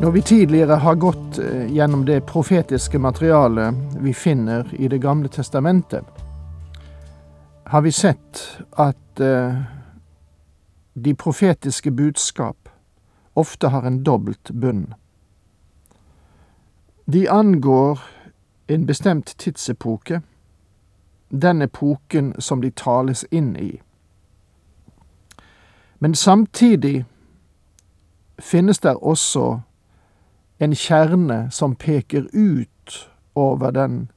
Når vi tidligere har gått eh, gjennom det profetiske materialet vi finner i Det gamle testamentet, har vi sett at eh, de profetiske budskap ofte har en dobbelt bunn. De angår en bestemt tidsepoke, den epoken som de tales inn i. Men samtidig finnes der også en kjerne som peker ut over den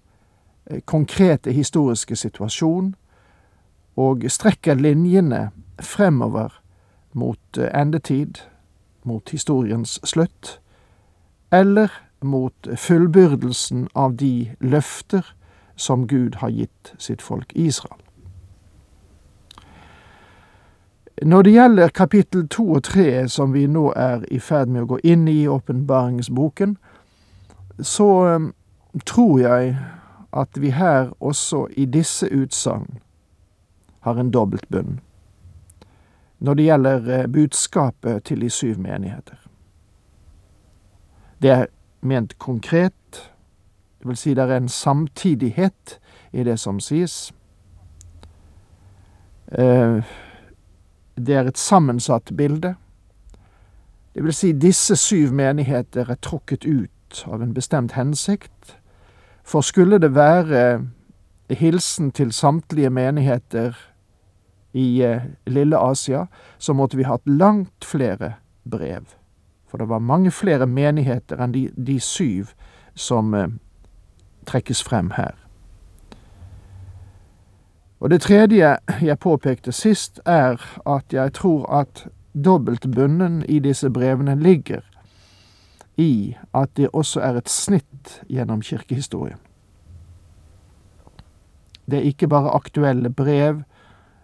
eh, konkrete historiske situasjon, og strekker linjene fremover mot eh, endetid, mot historiens slutt, eller mot fullbyrdelsen av de løfter som Gud har gitt sitt folk Israel. Når det gjelder kapittel to og tre, som vi nå er i ferd med å gå inn i åpenbaringsboken, så um, tror jeg at vi her også i disse utsagn har en dobbelt bunn når det gjelder eh, budskapet til de syv menigheter. Det er ment konkret, det vil si det er en samtidighet i det som sies. Eh, det er et sammensatt bilde. Det vil si, disse syv menigheter er trukket ut av en bestemt hensikt. For skulle det være hilsen til samtlige menigheter i eh, lille Asia, så måtte vi hatt langt flere brev. For det var mange flere menigheter enn de, de syv som eh, trekkes frem her. Og det tredje jeg påpekte sist, er at jeg tror at dobbeltbunnen i disse brevene ligger i at det også er et snitt gjennom kirkehistorien. Det er ikke bare aktuelle brev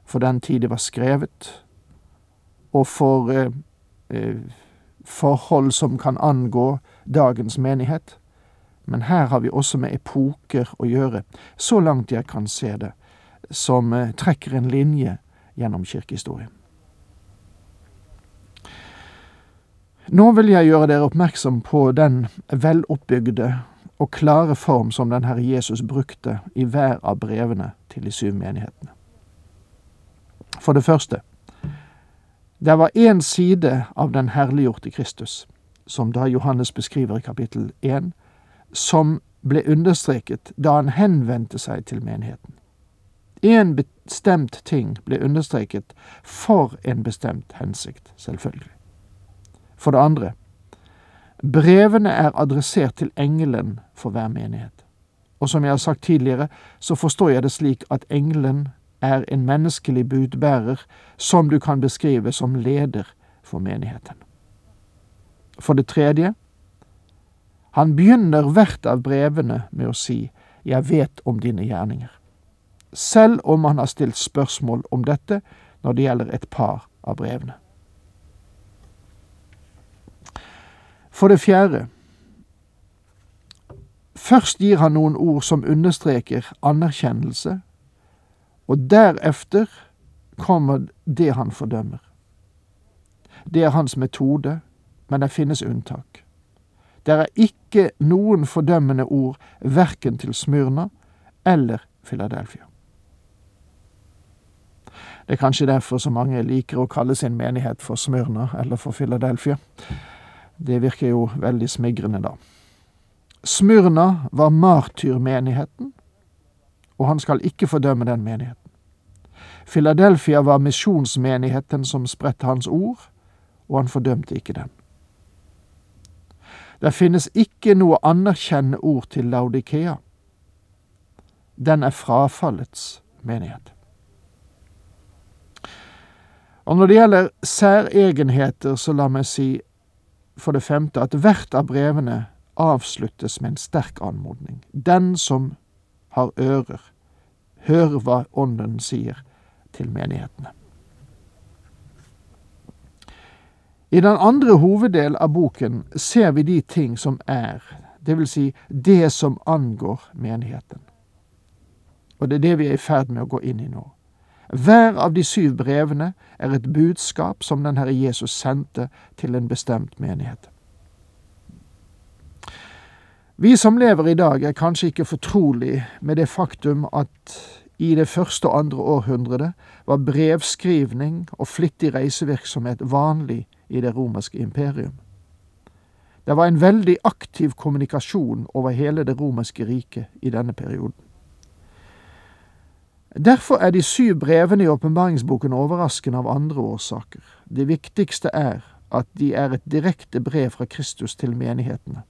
for den tid det var skrevet, og for eh, eh, forhold som kan angå dagens menighet, men her har vi også med epoker å gjøre, så langt jeg kan se det som eh, trekker en linje gjennom kirkehistorien. Nå vil jeg gjøre dere oppmerksom på den veloppbygde og klare form som den Herre Jesus brukte i hver av brevene til de syv menighetene. For det første, det var én side av den herliggjorte Kristus, som da Johannes beskriver i kapittel 1, som ble understreket da han henvendte seg til menigheten. Én bestemt ting ble understreket for en bestemt hensikt, selvfølgelig. For det andre, brevene er adressert til engelen for hver menighet. Og som jeg har sagt tidligere, så forstår jeg det slik at engelen er en menneskelig budbærer som du kan beskrive som leder for menigheten. For det tredje, han begynner hvert av brevene med å si Jeg vet om dine gjerninger selv om han har stilt spørsmål om dette når det gjelder et par av brevene. For det fjerde, først gir han noen ord som understreker anerkjennelse, og deretter kommer det han fordømmer. Det er hans metode, men det finnes unntak. Det er ikke noen fordømmende ord verken til Smyrna eller Philadelphia. Det er kanskje derfor så mange liker å kalle sin menighet for Smyrna eller for Philadelphia. Det virker jo veldig smigrende, da. Smyrna var martyrmenigheten, og han skal ikke fordømme den menigheten. Philadelphia var misjonsmenigheten som spredte hans ord, og han fordømte ikke den. Det finnes ikke noe anerkjennende ord til Laudikea. Den er frafallets menighet. Og når det gjelder særegenheter, så la meg si for det femte at hvert av brevene avsluttes med en sterk anmodning. Den som har ører, hør hva Ånden sier til menighetene. I den andre hoveddel av boken ser vi de ting som er, vil si det som angår menigheten. Og det er det vi er i ferd med å gå inn i nå. Hver av de syv brevene er et budskap som den Herre Jesus sendte til en bestemt menighet. Vi som lever i dag, er kanskje ikke fortrolig med det faktum at i det første og andre århundret var brevskrivning og flittig reisevirksomhet vanlig i det romerske imperium. Det var en veldig aktiv kommunikasjon over hele det romerske riket i denne perioden. Derfor er de syv brevene i åpenbaringsboken overraskende av andre årsaker. Det viktigste er at de er et direkte brev fra Kristus til menighetene.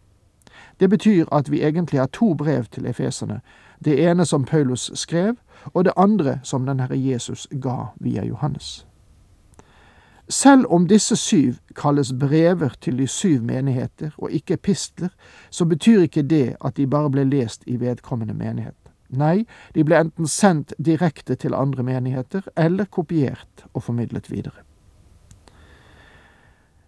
Det betyr at vi egentlig har to brev til efeserne, det ene som Paulus skrev, og det andre som den Herre Jesus ga via Johannes. Selv om disse syv kalles brever til de syv menigheter og ikke epistler, så betyr ikke det at de bare ble lest i vedkommende menighet. Nei, de ble enten sendt direkte til andre menigheter eller kopiert og formidlet videre.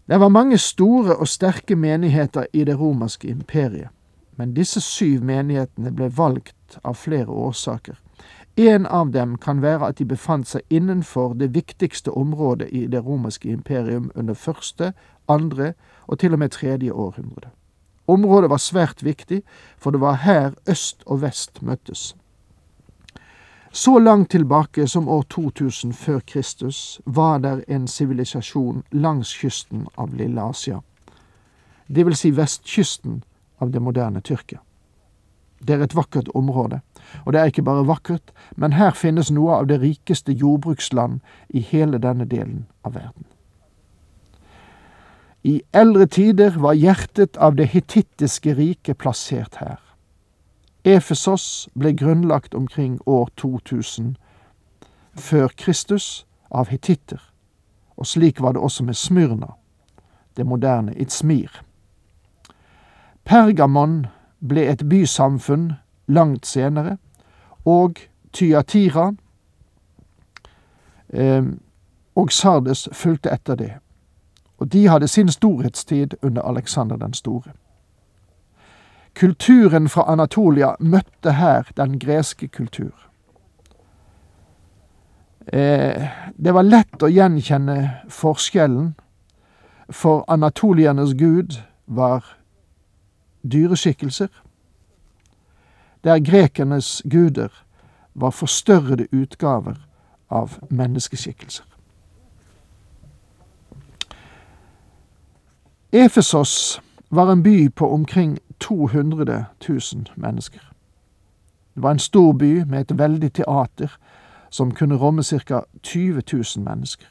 Det var mange store og sterke menigheter i det romerske imperiet, men disse syv menighetene ble valgt av flere årsaker. En av dem kan være at de befant seg innenfor det viktigste området i det romerske imperium under første, andre og til og med tredje århundre. Området var svært viktig, for det var her øst og vest møttes. Så langt tilbake som år 2000 før Kristus var der en sivilisasjon langs kysten av Lille Asia, det vil si vestkysten av det moderne Tyrkia. Det er et vakkert område, og det er ikke bare vakkert, men her finnes noe av det rikeste jordbruksland i hele denne delen av verden. I eldre tider var hjertet av det hitittiske riket plassert her. Efesos ble grunnlagt omkring år 2000 før Kristus av hititter, og slik var det også med Smyrna, det moderne Itzmir. Pergamon ble et bysamfunn langt senere, og Tyatira eh, og Sardes fulgte etter det. Og de hadde sin storhetstid under Alexander den store. Kulturen fra Anatolia møtte her den greske kultur. Eh, det var lett å gjenkjenne forskjellen, for anatoliernes gud var dyreskikkelser, der grekernes guder var forstørrede utgaver av menneskeskikkelser. Efesos var en by på omkring 200 000 mennesker. Det var en stor by med et veldig teater som kunne romme ca. 20 000 mennesker.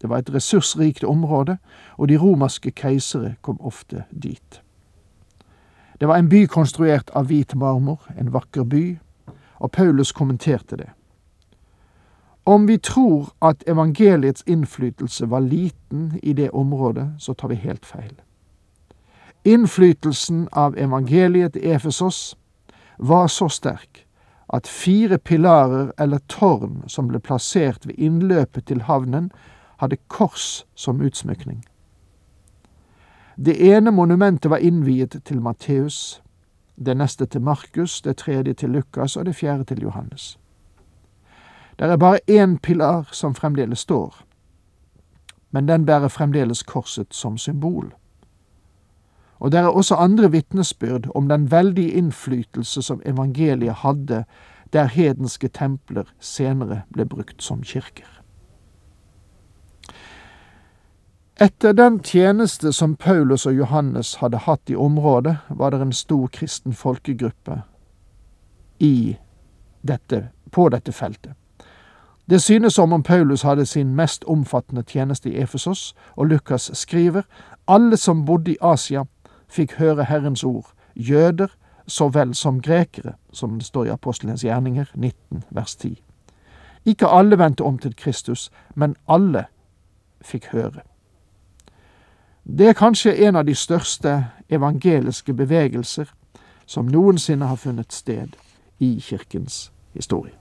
Det var et ressursrikt område, og de romerske keisere kom ofte dit. Det var en by konstruert av hvit marmor, en vakker by, og Paulus kommenterte det. Om vi tror at evangeliets innflytelse var liten i det området, så tar vi helt feil. Innflytelsen av evangeliet i Efesos var så sterk at fire pilarer eller tårn som ble plassert ved innløpet til havnen, hadde kors som utsmykning. Det ene monumentet var innviet til Matteus, det neste til Markus, det tredje til Lukas og det fjerde til Johannes. Det er bare én pilar som fremdeles står, men den bærer fremdeles korset som symbol. Og det er også andre vitnesbyrd om den veldige innflytelse som evangeliet hadde der hedenske templer senere ble brukt som kirker. Etter den tjeneste som Paulus og Johannes hadde hatt i området, var det en stor kristen folkegruppe dette, på dette feltet. Det synes som om Paulus hadde sin mest omfattende tjeneste i Efesos, og Lukas skriver alle som bodde i Asia, fikk høre Herrens ord, jøder så vel som grekere, som det står i Apostelens gjerninger 19 vers 10. Ikke alle vendte om til Kristus, men alle fikk høre. Det er kanskje en av de største evangeliske bevegelser som noensinne har funnet sted i kirkens historie.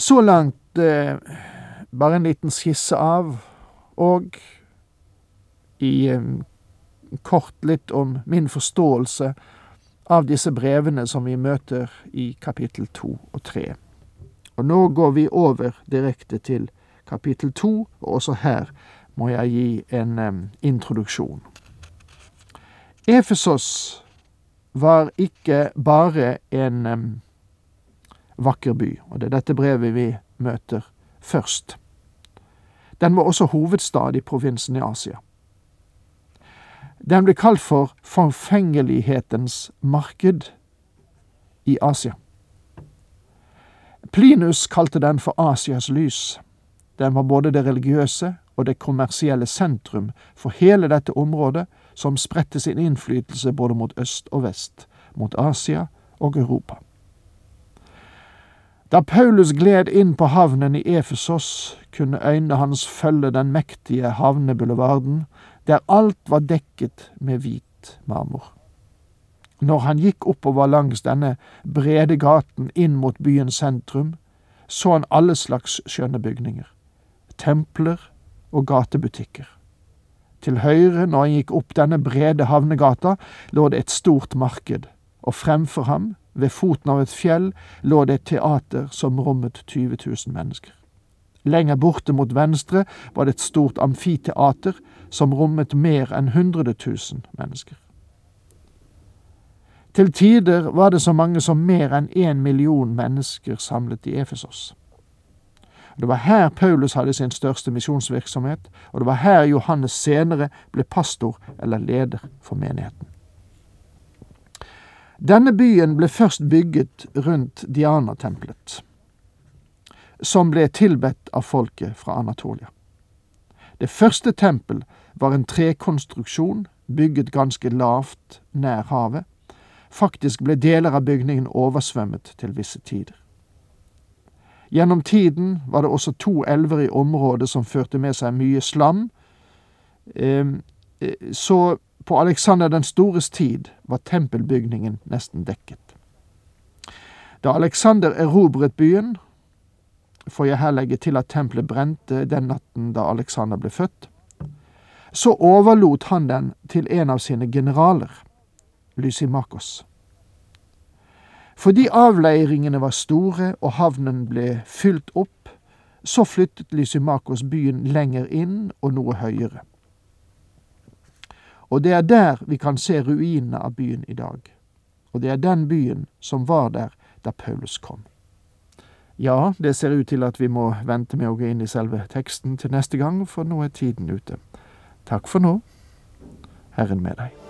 Så langt eh, bare en liten skisse av, og i eh, kort litt om min forståelse av disse brevene som vi møter i kapittel to og tre. Og nå går vi over direkte til kapittel to, og også her må jeg gi en um, introduksjon. Efesos var ikke bare en um, vakker by, og det er dette brevet vi møter først. Den var også hovedstad i provinsen i Asia. Den ble kalt for forfengelighetens marked i Asia. Plinus kalte den for Asias lys. Den var både det religiøse og det kommersielle sentrum for hele dette området, som spredte sin innflytelse både mot øst og vest, mot Asia og Europa. Da Paulus gled inn på havnen i Efesos, kunne øynene hans følge den mektige havnebulevarden, der alt var dekket med hvit marmor. Når han gikk oppover langs denne brede gaten inn mot byens sentrum, så han alle slags skjønne bygninger templer og gatebutikker. Til høyre, når han gikk opp denne brede havnegata, lå det et stort marked, og fremfor ham, ved foten av et fjell, lå det et teater som rommet 20 000 mennesker. Lenger borte mot venstre var det et stort amfiteater som rommet mer enn 100 000 mennesker. Til tider var det så mange som mer enn én million mennesker samlet i Efesos. Det var her Paulus hadde sin største misjonsvirksomhet, og det var her Johannes senere ble pastor eller leder for menigheten. Denne byen ble først bygget rundt Diana-tempelet, som ble tilbedt av folket fra Anatolia. Det første tempel var en trekonstruksjon bygget ganske lavt nær havet. Faktisk ble deler av bygningen oversvømmet til visse tider. Gjennom tiden var det også to elver i området som førte med seg mye slam. Ehm, eh, så på Alexander den stores tid var tempelbygningen nesten dekket. Da Alexander erobret byen, får jeg her legge til at tempelet brente den natten da Alexander ble født, så overlot han den til en av sine generaler, Lysimakos. Fordi avleiringene var store og havnen ble fylt opp, så flyttet Lysimakos byen lenger inn og noe høyere. Og det er der vi kan se ruinene av byen i dag. Og det er den byen som var der da Paulus kom. Ja, det ser ut til at vi må vente med å gå inn i selve teksten til neste gang, for nå er tiden ute. Takk for nå. Herren med deg.